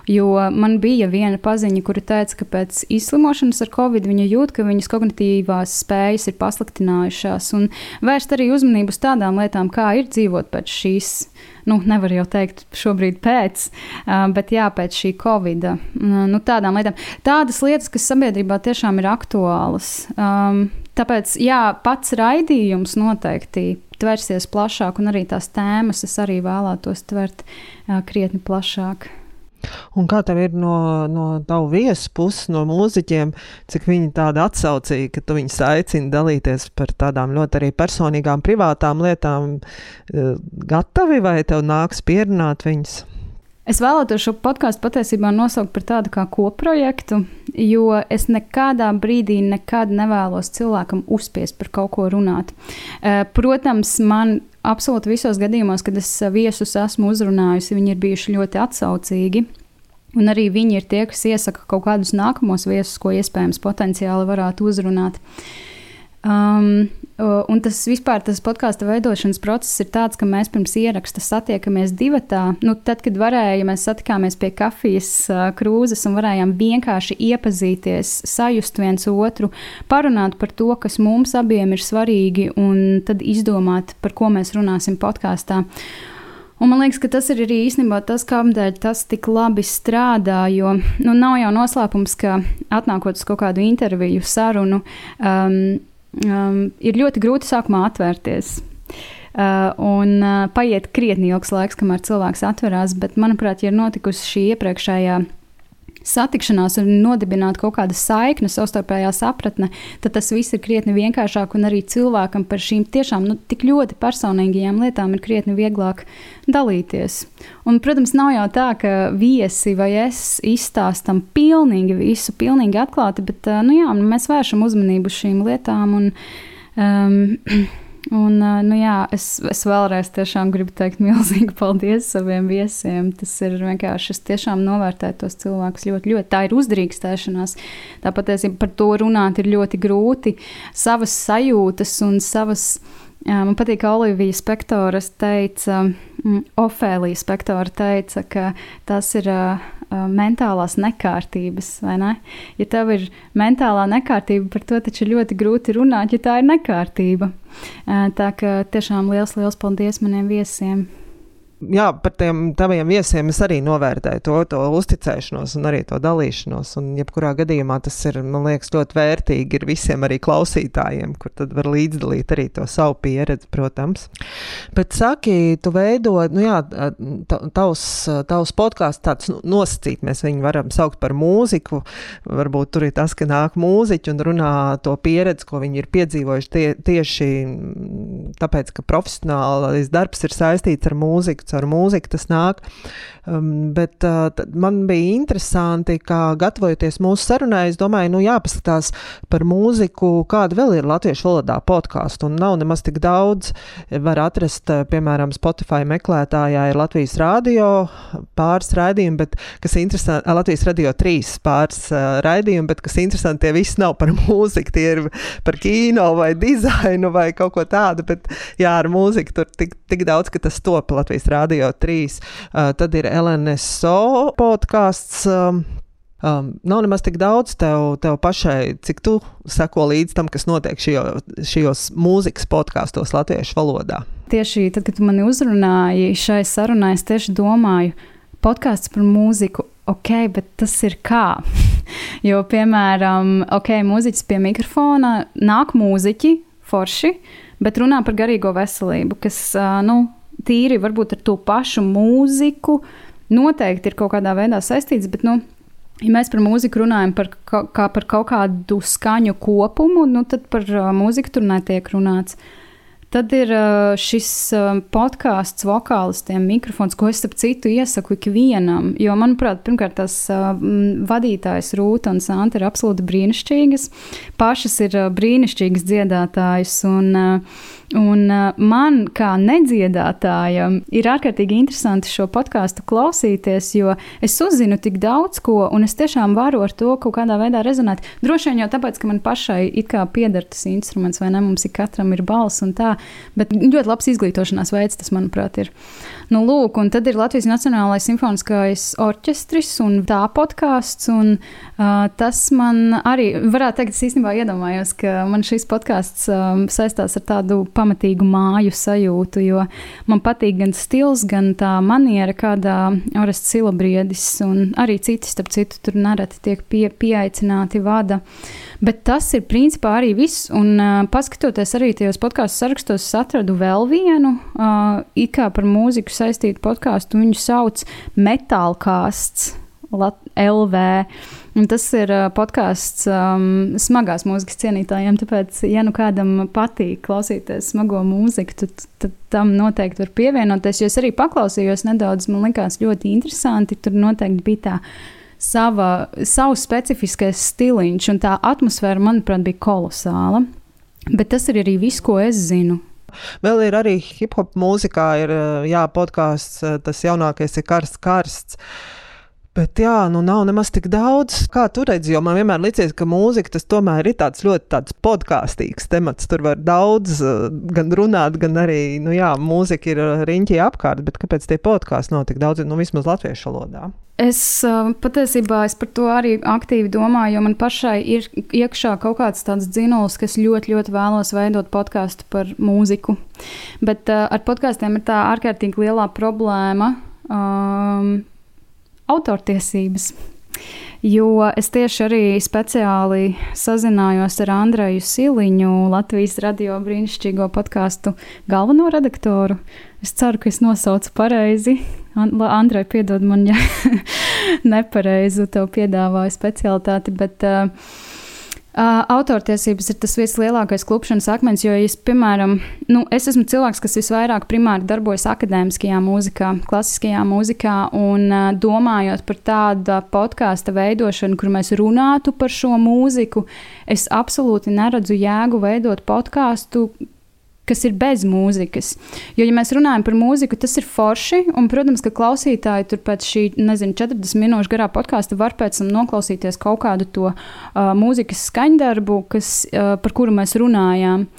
Jo man bija viena paziņa, kura teica, ka pēc izslimošanas ar covid viņa jūt, ka viņas kognitīvās spējas ir pasliktinājušās, un vērst arī uzmanību uz tādām lietām, kā ir dzīvot pēc šīs. Nu, nevar jau teikt, šobrīd pēc, bet jā, pēc šī covid. Nu, tādām lietām. Tādas lietas, kas sabiedrībā tiešām ir aktuālas. Tāpēc, jā, pats raidījums noteikti tvērsies plašāk, un arī tās tēmas es arī vēlētos tvert krietni plašāk. Un kā tev ir no, no tavu viesu puses, no mūziķiem, cik viņi tādi atsaucīgi, ka tu viņus aicini dalīties par tādām ļoti arī personīgām, privātām lietām, gatavi vai tev nāks pierunāt viņus? Es vēlētos šo podkāstu patiesībā nosaukt par tādu kā koprojektu, jo es nekādā brīdī nekad nevēlos cilvēkam uzspiest par kaut ko runāt. Eh, protams, man absolūti visos gadījumos, kad es viesus esmu uzrunājusi, viņi ir bijuši ļoti atsaucīgi. Un arī viņi ir tie, kas iesaka kaut kādus nākamos viesus, ko iespējams potenciāli varētu uzrunāt. Um, Un tas vispār tas podkāstu veidošanas process ir tāds, ka mēs pirms ieraksta satiekamies divatā. Nu, tad, kad varēja, mēs satikāmies pie kafijas krūzes un varējām vienkārši iepazīties, sajust viens otru, parunāt par to, kas mums abiem ir svarīgi, un tad izdomāt, par ko mēs runāsim podkāstā. Un man liekas, ka tas ir arī īstenībā tas, kādēļ tas tik labi strādā. Jo nu, nav jau noslēpums, ka atnākot uz kaut kādu interviju, sarunu, um, um, ir ļoti grūti sākumā atvērties. Uh, un uh, paiet krietni ilgs laiks, kamēr cilvēks atverās, bet, manuprāt, ja ir notikusi šī iepriekšējā satikšanās un nodibināt kaut kādu saikni, savstarpējā sapratne, tad tas viss ir krietni vienkāršāk un arī cilvēkam par šīm tiešām nu, tik ļoti personīgajām lietām ir krietni vieglāk dalīties. Un, protams, nav jau tā, ka viesi vai es izstāstam pilnīgi visu, pilnīgi atklāti, bet nu, jā, mēs vēršam uzmanību uz šīm lietām. Un, um, (clears throat) Un, nu jā, es, es vēlreiz gribu teikt (laughs) milzīgi paldies saviem viesiem. Tas ir vienkārši, es tiešām novērtēju tos cilvēkus ļoti, ļoti. Tā ir uzdrīkstēšanās. Tāpat par to runāt ir ļoti grūti. Savas sajūtas un savas Jā, man patīk, ka Olivija Spektora teica, mm, Ofēlija Spektora teica, ka tas ir uh, mentālās nekārtības, vai ne? Ja tev ir mentālā nekārtība, par to taču ir ļoti grūti runāt, ja tā ir nekārtība. Uh, tā kā tiešām liels, liels paldies maniem viesiem! Jā, par tiem taviem viesiem es arī novērtēju to, to uzticēšanos un arī to dalīšanos. Un, jebkurā gadījumā tas ir, man liekas, ļoti vērtīgi ir visiem arī klausītājiem, kur tad var līdzdalīt arī to savu pieredzi, protams. Bet saki, tu veido, nu jā, tavs, tavs podkāsts tāds nu, nosacīt, mēs viņu varam saukt par mūziku. Varbūt tur ir tas, ka nāk mūziķi un runā to pieredzi, ko viņi ir piedzīvojuši tie, tieši tāpēc, ka profesionālais darbs ir saistīts ar mūziku caur mūziku tas nāk. Um, bet uh, man bija interesanti, ka gatavojoties mūsu sarunai, es domāju, nu jāpaskatās par mūziku, kāda vēl ir latviešu valodā podkāstu. Nav nemaz tik daudz. Var atrast, uh, piemēram, Spotify meklētājā ir Latvijas radio pāris raidījumi, bet kas interesanti, Latvijas radio trīs pāris uh, raidījumi, bet kas interesanti, tie visi nav par mūziku, tie ir par kino vai dizainu vai kaut ko tādu. Bet jā, ar mūziku tur tik, tik daudz, ka tas top Latvijas radio trīs. Uh, tad ir LNSO podkāsts. Um, Um, nav nemaz tik daudz tev, tev pašai, cik tu seko līdz tam, kas notiek šajos, šajos mūzikas podkāstos latviešu valodā. Tieši tad, kad tu mani uzrunāji šai sarunai, es tieši domāju, podkāsts par mūziku, ok, bet tas ir kā? (laughs) jo, piemēram, ok, mūziķis pie mikrofona, nāk mūziķi, forši, bet runā par garīgo veselību, kas, uh, nu, tīri varbūt ar to pašu mūziku noteikti ir kaut kādā veidā saistīts, bet, nu, Ja mēs par mūziku runājam par, kā par kaut kādu skaņu kopumu, nu tad par uh, mūziku tur netiek runāts. Tad ir uh, šis uh, podkāsts, vokālistiem, mikrofons, ko es ap citu iesaku ikvienam. Jo, manuprāt, pirmkārt, tās uh, vadītājas Rūta un Santa ir absolūti brīnišķīgas. Pašas ir brīnišķīgas dziedātājas. Un, uh, Un uh, man, kā nedziedātājam, ir ārkārtīgi interesanti šo podkāstu klausīties, jo es uzzinu tik daudz ko, un es tiešām varu ar to kaut kādā veidā rezonēt. Droši vien jau tāpēc, ka man pašai it kā pieder tas instruments, vai ne? Mums ir katram ir balss un tā, bet ļoti labs izglītošanās veids tas, manuprāt, ir. Nu, lūk, un tad ir Latvijas Nacionālais simfoniskais orķestris un tā podkāsts, un uh, tas man arī, varētu teikt, es īstenībā iedomājos, ka man šis podkāsts um, saistās ar tādu pamatīgu māju sajūtu, jo man patīk gan stils, gan tā maniera, kādā Orests Silabriedis un arī citi, starp citu, tur nereti tiek pie, pieaicināti vada. Bet tas ir principā arī viss. Un, uh, paskatoties arī tajos podkāstu sarakstos, es atradu vēl vienu, uh, it kā par mūziku saistītu podkāstu. Viņu sauc Metālkāsts LV. Un tas ir podkāsts um, smagās mūzikas cienītājiem. Tāpēc, ja nu kādam patīk klausīties smago mūziku, tad, tad tam noteikti var pievienoties. Jo es arī paklausījos nedaudz, man likās ļoti interesanti. Tur noteikti bija tā sava, savs specifiskais stiliņš, un tā atmosfēra, manuprāt, bija kolosāla. Bet tas ir arī viss, ko es zinu. Vēl ir arī hip hop mūzikā, ir jā, podkāsts, tas jaunākais ir karsts, karsts. Bet jā, nu nav nemaz tik daudz, kā tu redzi. Jo man vienmēr liekas, ka mūzika tas tomēr ir tāds ļoti tāds podkāstīgs temats. Tur var daudz eh, gan runāt, gan arī, nu jā, mūzika ir eh, riņķī apkārt. Bet kāpēc tie podkāsti nav tik daudz, nu vismaz latviešu valodā? Es uh, patiesībā es par to arī aktīvi domāju, jo man pašai ir iekšā kaut kāds tāds dzinols, kas ļoti, ļoti vēlos veidot podkāstu par mūziku. Bet ar podkāstiem ir tā ārkārtīgi lielā problēma. Um, autortiesības. Jo es tieši arī speciāli sazinājos ar Andreju Siliņu, Latvijas radio brīnišķīgo podkāstu galveno redaktoru. Es ceru, ka es nosaucu pareizi. Andrej, piedod man, ja (laughs) nepareizi tev piedāvāju specialitāti, bet uh, Uh, autortiesības ir tas vislielākais klupšanas akmens, jo, es, piemēram, nu, es esmu cilvēks, kas visvairāk primāri darbojas akadēmiskajā mūzikā, klasiskajā mūzikā, un uh, domājot par tādu podkāstu veidošanu, kur mēs runātu par šo mūziku, es absolūti neredzu jēgu veidot podkāstu, kas ir bez mūzikas. Jo, ja mēs runājam par mūziku, tas ir forši. Un, protams, ka klausītāji tur pēc šī, nezinu, 40 minūšu garā podkāsta var pēc tam noklausīties kaut kādu to uh, mūzikas skaņdarbu, kas, uh, par kuru mēs runājām.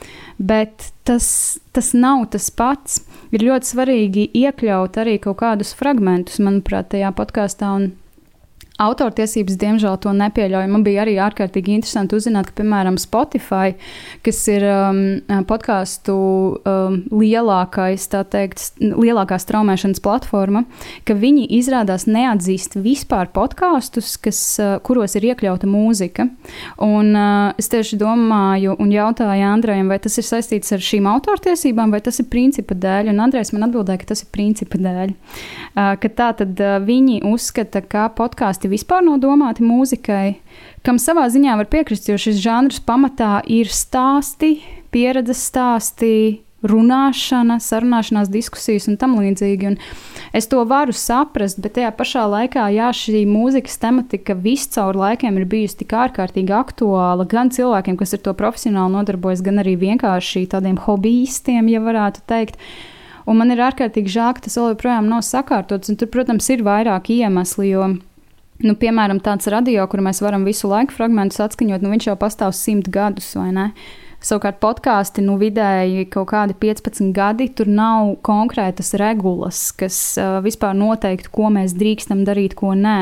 Bet tas, tas nav tas pats. Ir ļoti svarīgi iekļaut arī kaut kādus fragmentus, manuprāt, tajā podkāstā. Autortiesības, diemžēl, to nepieļauj. Man bija arī ārkārtīgi interesanti uzzināt, ka, piemēram, Spotify, kas ir um, podkāstu um, lielākais, tā teikt, lielākā straumēšanas platforma, ka viņi izrādās neatzīst vispār podkāstus, uh, kuros ir iekļauta mūzika. Un uh, es tieši domāju un jautāju Andrejam, vai tas ir saistīts ar šīm autortiesībām, vai tas ir principa dēļ. Un Andrejs man atbildēja, ka tas ir principa dēļ. Uh, ka tā tad uh, viņi uzskata, ka podkāsti vispār nav domāti mūzikai, kam savā ziņā var piekrist, jo šis žanrs pamatā ir stāsti, pieredzes stāsti, runāšana, sarunāšanās, diskusijas un tam līdzīgi. Un es to varu saprast, bet tajā pašā laikā, jā, šī mūzikas tematika viscaur laikiem ir bijusi tik ārkārtīgi aktuāla gan cilvēkiem, kas ar to profesionāli nodarbojas, gan arī vienkārši tādiem hobbyistiem, ja varētu teikt. Un man ir ārkārtīgi žēl, ka tas vēl joprojām nav sakārtots. Tur, protams, ir vairāk iemesli, Nu, piemēram, tāds radio, kur mēs varam visu laiku fragmentus atskaņot, nu, viņš jau pastāv simt gadus, vai ne? Savukārt, podkāsti, nu, vidēji kaut kādi 15 gadi, tur nav konkrētas regulas, kas uh, vispār noteikti, ko mēs drīkstam darīt, ko nē.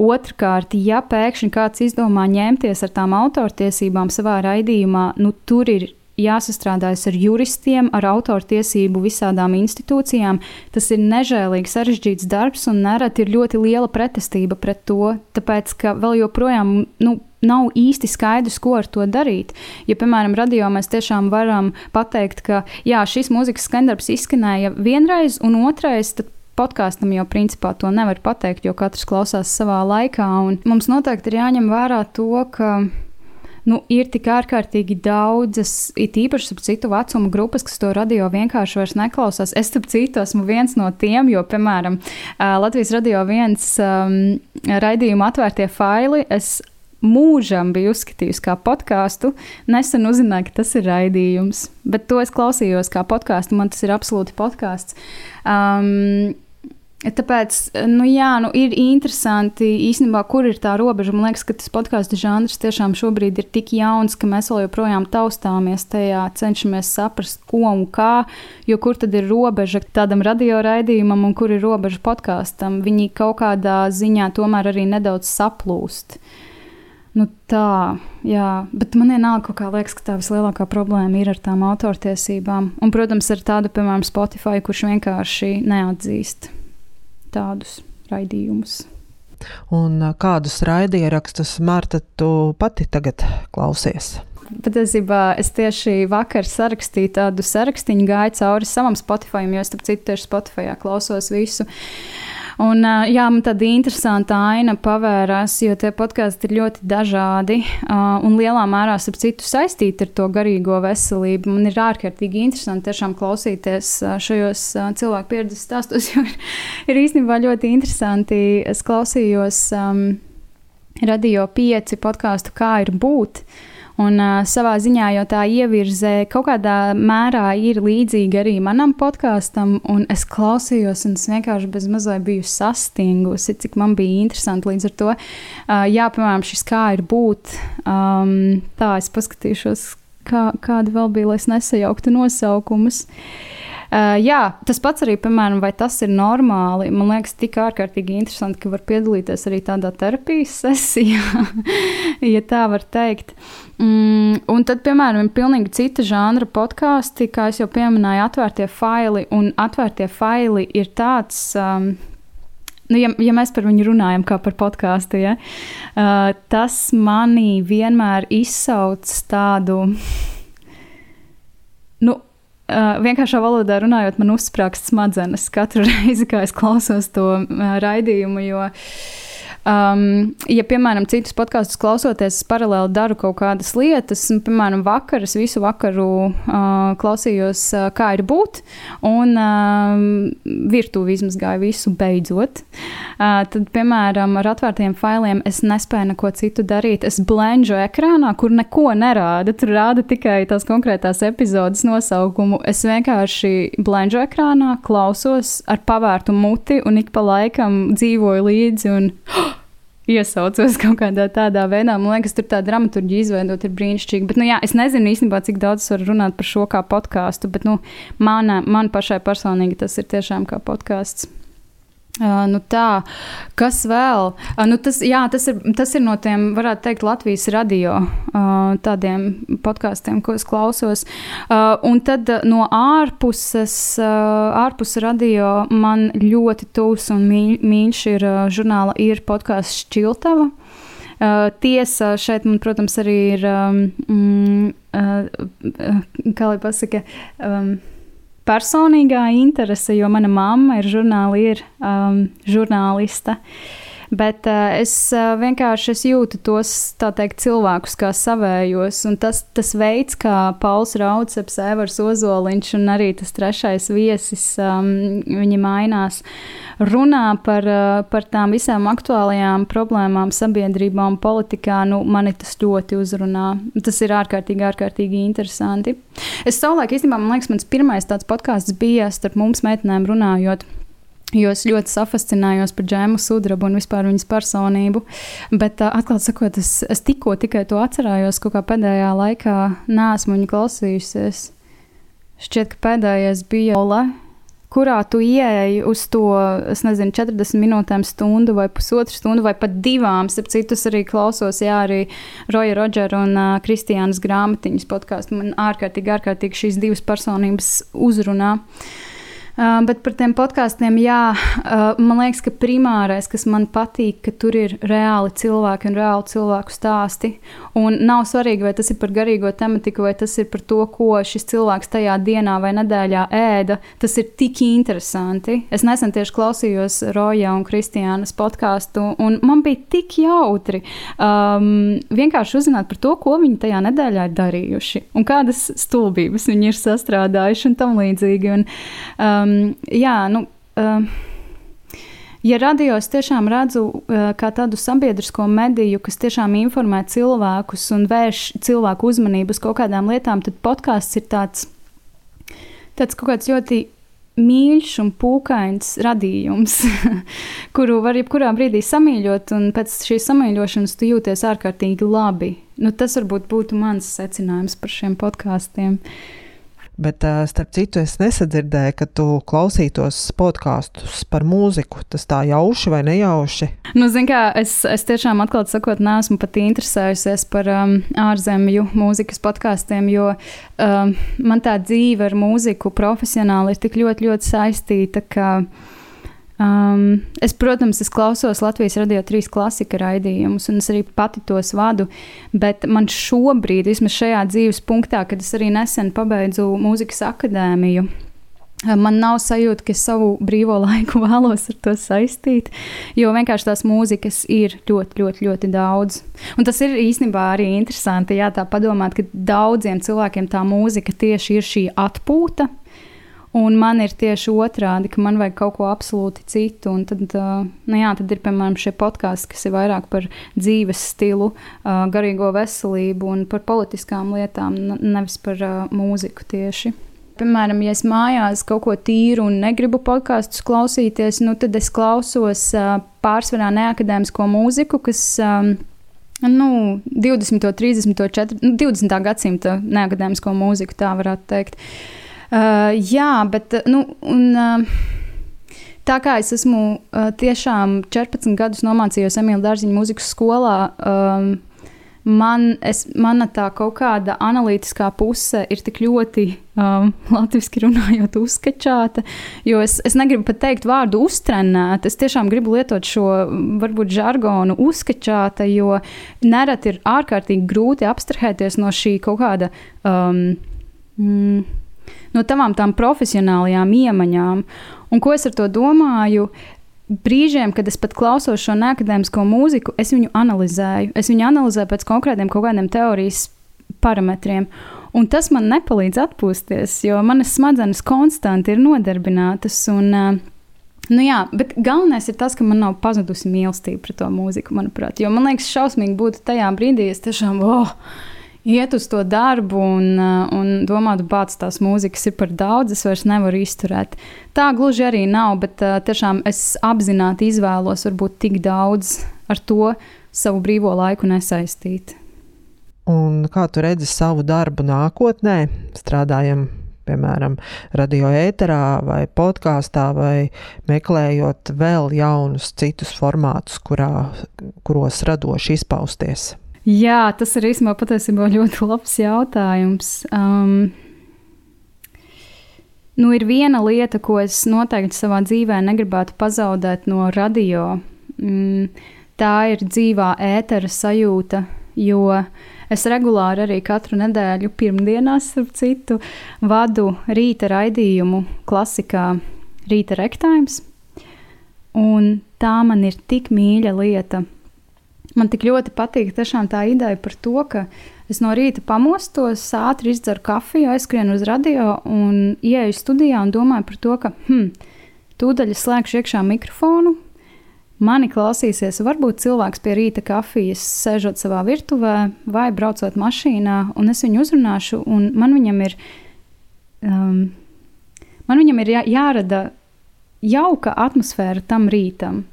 Otrakārt, ja pēkšņi kāds izdomā ņemties ar tām autortiesībām savā raidījumā, nu, tur ir jāsastrādājas ar juristiem, ar autortiesību visādām institūcijām. Tas ir nežēlīgi sarežģīts darbs un nereti ir ļoti liela pretestība pret to, tāpēc ka vēl joprojām. Nu, Nav īsti skaidrs, ko ar to darīt. Ja, piemēram, radio mēs tiešām varam pateikt, ka jā, šis mūzikas skandarbs izskanēja vienreiz, un otrais, podkāstam jau principā to nevar pateikt, jo katrs klausās savā laikā. Mums noteikti ir jāņem vērā to, ka nu, ir tik ārkārtīgi daudzas, it īpaši ap citu vecumu grupas, kas to radio vienkārši vairs neklausās. Es, starp citu, esmu viens no tiem, jo, piemēram, Latvijas radio viens um, raidījuma atvērtie faili. Mūžam bija uzskatījusi kā podkāstu. Nesen uzzināju, ka tas ir raidījums, bet to es klausījos kā podkāstu. Man tas ir absolūti podkāsts. Um, Tāpēc, nu, jā, nu, ir interesanti īstenībā, kur ir tā robeža. Man liekas, ka tas podkāstu žanrs tiešām šobrīd ir tik jauns, ka mēs vēl joprojām taustāmies tajā, cenšamies saprast, ko un kā. Jo kur tad ir robeža tādam radioraidījumam un kur ir robeža podkāstam? Viņi kaut kādā ziņā tomēr arī nedaudz saplūst. Nu, tā, jā, bet man vienalga, kā liekas, ka tā vislielākā problēma ir ar tām autortiesībām. Un, protams, ar tādu, piemēram, Spotify, kurš vienkārši neatzīst tādus raidījumus. Un kādus raidierakstus, Marta, tu pati tagad klausies? Patiesībā es tieši vakar sarakstīju tādu sarakstu, gāju cauri savam Spotify, jo es, starp citu, tieši Spotify klausos visu. Uh, Un, jā, man tāda interesanta aina pavērās, jo tie podkāsti ir ļoti dažādi un lielā mērā ap citu saistīti ar to garīgo veselību. Man ir ārkārtīgi interesanti tiešām klausīties šajos cilvēku pieredzes stāstos, (laughs) jo ir, īstenībā ļoti interesanti. Es klausījos um, Radio 5 podkāstu Kā ir būt. Uh, Un uh, savā ziņā jau tā ievirzē kaut kādā mērā ir līdzīga arī manam podkāstam, un es klausījos, un es vienkārši bez mazliet biju sastingusi, cik man bija interesanti līdz ar to. Uh, jā, piemēram, šis kā ir būt, um, tā es paskatīšos, kā, kādi vēl bija, lai es nesajauktu nosaukumus. Uh, jā, tas pats arī, piemēram, vai tas ir normāli. Man liekas, tik ārkārtīgi interesanti, ka var piedalīties arī tādā terapijas (laughs) sesijā, ja tā var teikt. Mm, un tad, piemēram, ir pilnīgi cita žanra podkāsti, kā jau pieminēju, atvērtie faili. Un atvērtie faili ir tāds. Um, nu, ja, ja mēs par viņu runājam kā par podkāstu, ja, uh, tas manī vienmēr izsauc tādu. Nu, Uh, vienkāršā valodā runājot, man uzsprāgst smadzenes katru (laughs) reizi, kad es klausos to uh, raidījumu. Jo uh, Um, ja, piemēram, citus podkāstus klausoties, es paralēli daru kaut kādas lietas, un, piemēram, vakar es visu vakaru uh, klausījos, uh, kā ir būt, un uh, virtuvi izmazgāju visu beidzot. Uh, tad, piemēram, ar atvērtiem failiem es nespēju neko citu darīt. Es blendžu ekrānā, kur neko nerāda. Tur rāda tikai tās konkrētās epizodes nosaukumu. Es vienkārši blendžu ekrānā, klausos ar pavērtu muti un ik pa laikam dzīvoju līdzi. Un, (gasps) oh, iesaucos kaut kādā tādā veidā. Man liekas, tur tā dramaturģija izveidot ir brīnišķīga. Bet, nu, jā, es nezinu īstenībā, cik daudz es varu runāt par šo kā podkāstu, bet nu, man, man pašai personīgi tas ir tiešām kā podkāsts. Uh, nu tā, kas vēl? Uh, nu tas, jā, tas, ir, tas ir no tiem, varētu teikt, Latvijas radio uh, tādiem podkāstiem, ko es klausos. Un tad no ārpuses, ārpus radio man ļoti tūs un mīļ, mīļš ir žurnāla ir podkāsts Šķiltava. Uh, tiesa šeit, man, protams, arī ir, um, uh, kā lai pasaka, um, personīgā interese, jo mana mamma ir, žurnāli, ir um, žurnāliste. Bet uh, es uh, vienkārši es jūtu tos teikt, cilvēkus kā savējos, un tas, tas veids, kā Pauls Rauceps, Evers Ozoliņš un arī tas trešais viesis, um, viņi mainās, runā par, uh, par tām visām aktuālajām problēmām sabiedrībā un politikā, nu, mani tas ļoti uzrunā. Tas ir ārkārtīgi, ārkārtīgi interesanti. Es savulaik, īstenībā, man liekas, mans pirmais tāds podkāsts bija starp mums meitenēm runājot. Jo es ļoti safascinājos par Džēmu Sudrabu un vispār viņas personību. Bet, uh, atklāti sakot, es, es tikko tikai to atcerējos, kaut kā pēdējā laikā neesmu viņu klausījusies. Šķiet, ka pēdējais bija Ola, kurā tu ieeji uz to, es nezinu, 40 minūtēm, stundu vai pusotru stundu, vai pat divām. Starp citu, arī klausos, jā, arī Roja Rodžera un uh, Kristiānas grāmatiņas podkāstu. Man ārkārtīgi, ārkārtīgi šīs divas personības uzrunā. Uh, Uh, bet par tiem podkāstiem, jā, uh, man liekas, ka primārais, kas man patīk, ka tur ir reāli cilvēki un reāli cilvēku stāsti. Un nav svarīgi, vai tas ir par garīgo tematiku, vai tas ir par to, ko šis cilvēks tajā dienā vai nedēļā ēda. Tas ir tik interesanti. Es nesen tieši klausījos Roja un Kristiānas podkāstu, un man bija tik jautri um, vienkārši uzzināt par to, ko viņi tajā nedēļā ir darījuši un kādas stulbības viņi ir sastrādājuši un tam līdzīgi. Un, um, um, jā, nu. Uh, Ja radio es tiešām redzu uh, kā tādu sabiedrisko mediju, kas tiešām informē cilvēkus un vērš cilvēku uzmanību uz kaut kādām lietām, tad podkāsts ir tāds, tāds kaut kāds ļoti mīļš un pūkains radījums, (laughs) kuru var jebkurā brīdī samīļot, un pēc šīs samīļošanas tu jūties ārkārtīgi labi. Nu, tas varbūt būtu mans secinājums par šiem podkāstiem. Uh, Bet, uh, starp citu, es nesadzirdēju, ka tu klausītos podkāstus par mūziku. Tas tā jauši vai nejauši? Nu, zin, kā, es, es tiešām, atklāti sakot, neesmu pat interesējusies par um, ārzemju mūzikas podkāstiem, jo um, man tā dzīve ar mūziku profesionāli ir tik ļoti, ļoti saistīta, ka Um, es, protams, es klausos Latvijas radio trīs klasika raidījumus, un es arī pati tos vadu. Bet man šobrīd, vismaz šajā dzīves punktā, kad es arī nesen pabeidzu mūzikas akadēmiju, Man nav sajūta, ka savu brīvo laiku (laughs) vēlos ar to saistīt, jo vienkārši tās mūzikas ir ļoti, ļoti, ļoti daudz. Un tas ir īstenībā arī interesanti, jā, tā padomāt, ka daudziem cilvēkiem tā mūzika tieši ir šī atpūta, Un man ir tieši otrādi, ka man vajag kaut ko absolūti citu. Un tad, nu jā, tad ir piemēram šie podkāsti, kas ir vairāk par dzīves stilu, garīgo veselību un par politiskām lietām, nevis par mūziku tieši. Piemēram, ja es mājās kaut ko tīru un negribu podkāstus klausīties, nu, tad es klausos pārsvarā neakadēmisko mūziku, kas. Nu, 20, 30, 40, 20. gadsimta neakadēmisko mūziku, tā varētu teikt. Uh, Uh, jā, bet nu, un, uh, tā kā es esmu uh, tiešām 14 gadus nomācījos Emīļa Dārziņa mūzikas skolā. Um, Man, es, mana tā kaut kāda analītiskā puse ir tik ļoti um, latviešu runājot, uzskačāta, jo es, es negribu pat teikt vārdu uztrenēt. Es tiešām gribu lietot šo varbūt žargonu uzskačāta, jo nereti ir ārkārtīgi grūti abstrahēties no šī kaut kāda. Um, mm, no tavām tām profesionālajām iemaņām. Un ko es ar to domāju? Brīžiem, kad es pat klausos šo neakadēmisko mūziku, es viņu analizēju. Es viņu analizēju pēc konkrētiem kaut kādiem teorijas parametriem. Un tas man nepalīdz atpūsties, jo manas smadzenes konstanti ir nodarbinātas. Un, Nu jā, bet galvenais ir tas, ka man nav pazudusi mīlestība pret to mūziku, manuprāt. Jo man liekas, šausmīgi būtu tajā brīdī, ja es tiešām, oh, iet uz to darbu un, uh, un domāt, bācis tās mūzikas ir par daudz, es vairs nevaru izturēt. Tā gluži arī nav, bet uh, tiešām es apzināti izvēlos varbūt tik daudz ar to savu brīvo laiku nesaistīt. Un kā tu redzi savu darbu nākotnē? Strādājam, piemēram, radio ēterā vai podkāstā, vai meklējot vēl jaunus citus formātus, kurā, kuros radoši izpausties. Jā, tas ir īstenībā patiesībā ļoti (laughs) labs jautājums. Um, nu, ir viena lieta, ko es noteikti savā dzīvē negribētu pazaudēt no radio. Mm, tā ir dzīvā ētera sajūta, jo es regulāri arī katru nedēļu, pirmdienās, starp citu, vadu rīta raidījumu klasikā Rīta Rektājums. un tā man ir tik mīļa lieta. Man tik ļoti patīk tā ideja par to, ka es no rīta pamostos, ātri izdzeru kafiju, aizskrienu uz radio un ieeju studijā un domāju par to, ka hmm, tūdaļ es slēgšu iekšā mikrofonu. Mani klausīsies, varbūt cilvēks pie rīta kafijas, sēžot savā virtuvē vai braucot mašīnā, un es viņu uzrunāšu, un man viņam ir, um, man viņam ir jā, jārada jauka atmosfēra tam rītam.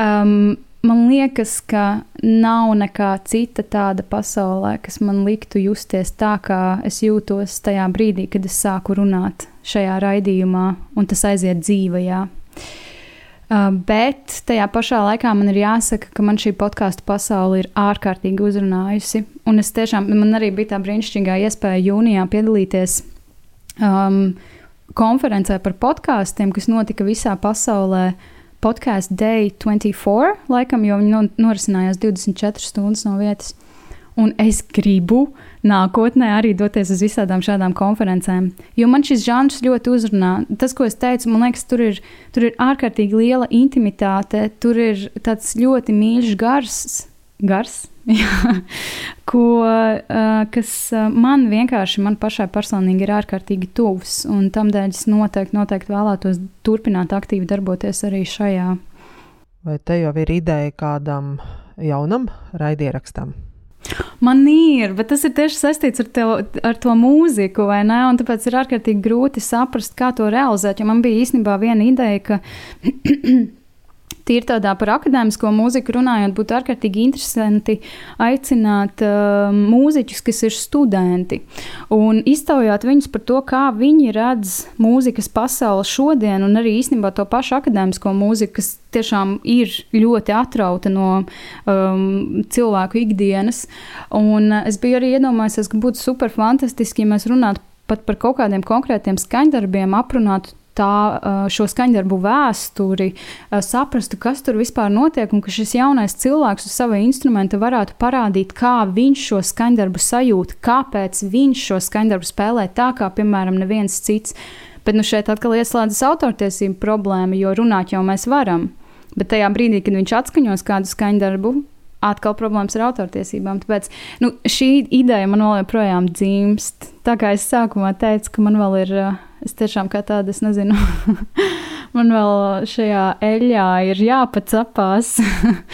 Um, man liekas, ka nav nekā cita tāda pasaulē, kas man liktu justies tā, kā es jūtos tajā brīdī, kad es sāku runāt šajā raidījumā, un tas aiziet dzīvajā. Uh, bet tajā pašā laikā man ir jāsaka, ka man šī podkāstu pasaule ir ārkārtīgi uzrunājusi. Un es tiešām, man arī bija tā brīnišķīgā iespēja jūnijā piedalīties um, konferencē par podkāstiem, kas notika visā pasaulē. Uh, podkāstu Day 24, laikam, jo viņi norisinājās 24 stundas no vietas. Un es gribu nākotnē arī doties uz visādām šādām konferencēm. Jo man šis žanrs ļoti uzrunā. Tas, ko es teicu, man liekas, tur ir, tur ir ārkārtīgi liela intimitāte, tur ir tāds ļoti mīļš gars, gars jā, ko, kas man vienkārši, man pašai personīgi ir ārkārtīgi tuvs. Un tamdēļ es noteikti, noteikti vēlētos turpināt aktīvi darboties arī šajā. Vai te jau ir ideja kādam jaunam raidierakstam? Man ir, bet tas ir tieši saistīts ar, tev, ar to mūziku, vai ne? Un tāpēc ir ārkārtīgi grūti saprast, kā to realizēt. Jo man bija īstenībā viena ideja, ka (clears throat) Tīri tādā par akadēmisko mūziku runājot, būtu ārkārtīgi interesanti aicināt uh, mūziķus, kas ir studenti, un iztaujāt viņus par to, kā viņi redz mūzikas pasauli šodien, un arī īstenībā to pašu akadēmisko mūziku, kas tiešām ir ļoti atrauta no um, cilvēku ikdienas. Un uh, es biju arī iedomājies, ka būtu super fantastiski, ja mēs runātu pat par kaut kādiem konkrētiem skaņdarbiem, aprunātu tā, šo skaņdarbu vēsturi, saprastu, kas tur vispār notiek, un ka šis jaunais cilvēks uz sava instrumenta varētu parādīt, kā viņš šo skaņdarbu sajūt, kāpēc viņš šo skaņdarbu spēlē tā, kā, piemēram, neviens cits. Bet nu šeit atkal ieslēdzas autortiesību problēma, jo runāt jau mēs varam. Bet tajā brīdī, kad viņš atskaņos kādu skaņdarbu, atkal problēmas ar autortiesībām. Tāpēc nu, šī ideja man vēl joprojām dzimst. Tā kā es sākumā teicu, ka man vēl ir Es tiešām kā tāda, es nezinu, (laughs) man vēl šajā eļļā ir jāpacapās.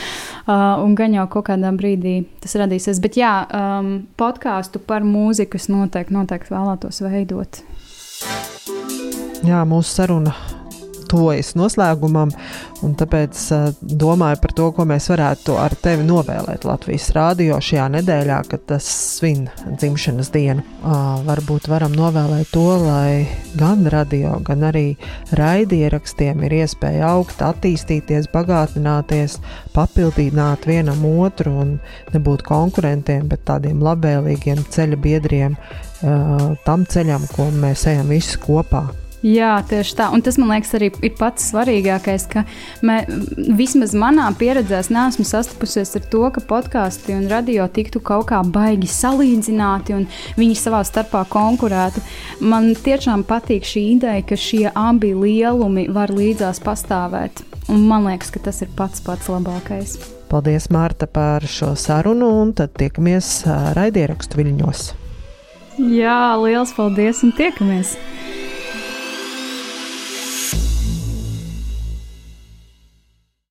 (laughs) un gan jau kaut kādā brīdī tas radīsies. Bet jā, um, podkāstu par mūziku es noteikti, noteikti vēlētos veidot. Jā, mūsu saruna tuvojas noslēgumam, un tāpēc uh, domāju par to, ko mēs varētu ar tevi novēlēt Latvijas rādio šajā nedēļā, kad tas svin dzimšanas dienu. Uh, varbūt varam novēlēt to, lai gan radio, gan arī raidierakstiem ir iespēja augt, attīstīties, bagātināties, papildināt vienam otru un nebūt konkurentiem, bet tādiem labvēlīgiem ceļa biedriem uh, tam ceļam, ko mēs ejam visi kopā. Jā, tieši tā. Un tas man liekas arī ir pats svarīgākais, ka mē, vismaz manā pieredzē neesmu sastapusies ar to, ka podkāsti un radio tiktu kaut kā baigi salīdzināti un viņi savā starpā konkurētu. Man tiešām patīk šī ideja, ka šie abi lielumi var līdzās pastāvēt. Un man liekas, ka tas ir pats pats labākais. Paldies, Mārta, par šo sarunu, un tad tiekamies raidierakstu viļņos. Jā, liels paldies un tiekamies!